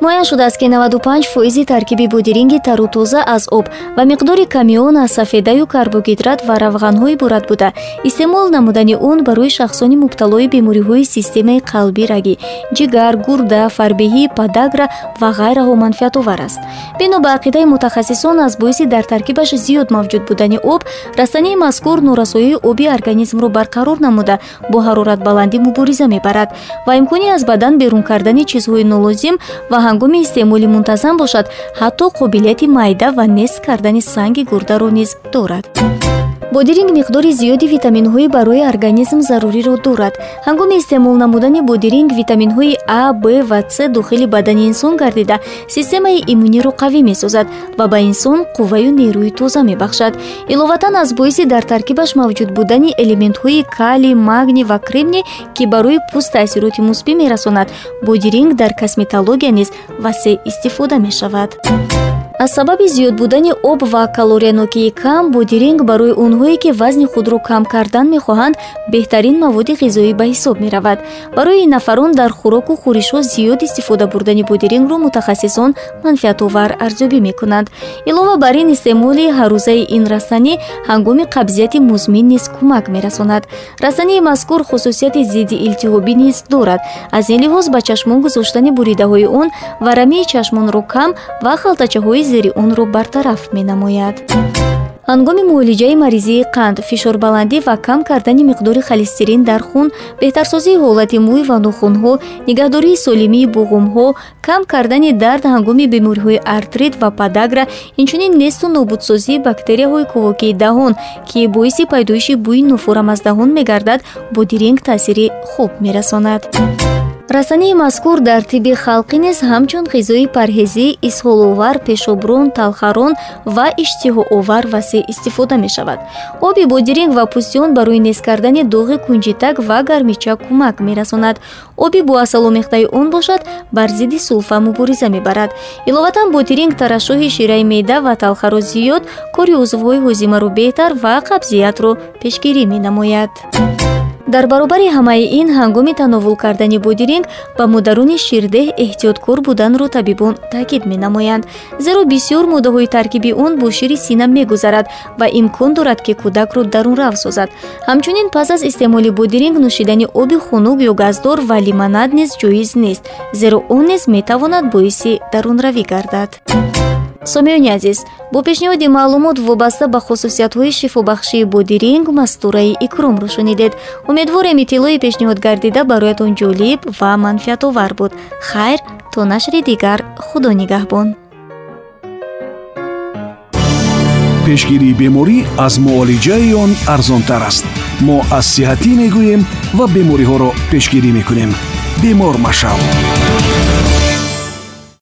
муайян шудааст ки 95 фоизи таркиби бодиринги тару тоза аз об ва миқдори ками он аз сафедаю карбогидрат ва равғанҳо иборат буда. Истеъмол намудани он барои шахсони мубталои бемориҳои системаи қалбӣ рагӣ ҷигар гурда фарбеҳӣ подагра ва ғайраҳо манфиатовар аст. Бино ба ақидаи мутахассисон аз боиси дар таркибаш зиёд мавҷуд будани об растании мазкур норасоии оби организмро барқарор намуда бо ҳароратбаландӣ мубориза мебарад ва имкони аз бадан берун кардани чизҳои нолозим ва ҳангоми истеъмоли мунтазам бошад ҳатто қобилияти майда ва нест кардани санги гурдаро низ дорад бодиринг миқдори зиёди витаминҳои барои организм заруриро дорад. Ҳангоми истеъмол намудани бодиринг витаминҳои а б ва с дохили бадани инсон гардида. Системаи иммуниро қавӣ месозад ва ба инсон қувваю нерӯи тоза мебахшад. Иловатан аз боиси дар таркибаш мавҷуд будани элементҳои калий магний ва кремний ки барои пӯст таъсироти мусбӣ мерасонад. Бодиринг дар косметология низ васеъ истифода мешавад аз сабаби зиёд будани об ва калориянокии кам бодиринг барои онҳое ки вазни худро кам кардан мехоҳанд беҳтарин маводи ғизоӣ ба ҳисоб меравад. Барои ин нафарон дар хӯроку хӯришҳо зиёд истифода бурдани бодирингро мутахассисон манфиатовар арзёбӣ мекунанд илова бар ин истеъмоли ҳаррӯзаи ин растанӣ ҳангоми қабзияти музмин низ кӯмак мерасонад. Растании мазкур хусусияти зидди илтиҳобӣ низ дорад. Аз ин лиҳоз ба чашмон гузоштани буридаҳои он варамии чашмонро кам ва халтачаҳои зери онро бартараф менамояд. Ҳангоми муолиҷаи маризии қанд фишорбаландӣ ва кам кардани миқдори холестерин дар хун беҳтарсозии ҳолати мӯй ва нохунҳо нигаҳдории солимии буғумҳо кам кардани дард ҳангоми бемориҳои артрит ва подагра инчунин несту нобудсозии бактерияҳои кӯвокии даҳон ки боиси пайдоиши бӯи нофурам аз даҳон мегардад бодиринг таъсири хуб мерасонад растании мазкур дар тибби халқӣ низ ҳамчун ғизои парҳезӣ исҳоловар пешоброн талхарон ва иштиҳоовар васеъ истифода мешавад. Оби бодиринг ва пӯстиён барои нест кардани доғи кунҷитак ва гармича кӯмак мерасонад. Оби бо асаломехтаи он бошад бар зидди сулфа мубориза мебарад. Иловатан бодиринг тарашшӯҳи шираи меъда ва талхаро зиёд кори узвҳои ҳозимаро беҳтар ва қабзиятро пешгирӣ менамояд дар баробари ҳамаи ин ҳангоми тановул кардани бодиринг ба модаруни ширдеҳ эҳтиёткор буданро табибон таъкид менамоянд. Зеро бисёр моддаҳои таркиби он бо шири сина мегузарад ва имкон дорад ки кӯдакро дарунрав созад. Ҳамчунин пас аз истеъмоли бодиринг нӯшидани оби хунук ё газдор ва лимонад низ ҷоиз нест зеро он низ метавонад боиси дарунравӣ гардад сомиёни азиз бо пешниҳоди маълумот вобаста ба хусусиятҳои шифобахшии бодиринг мастураи икромро шунидед умедворем иттилои пешниҳод гардида бароятон ҷолиб ва манфиатовар буд. Хайр то нашри дигар худо нигаҳбон. Пешгирии беморӣ аз муолиҷаи он арзонтар аст. Мо аз сиҳатӣ мегӯем ва бемориҳоро пешгирӣ мекунем. Бемор машав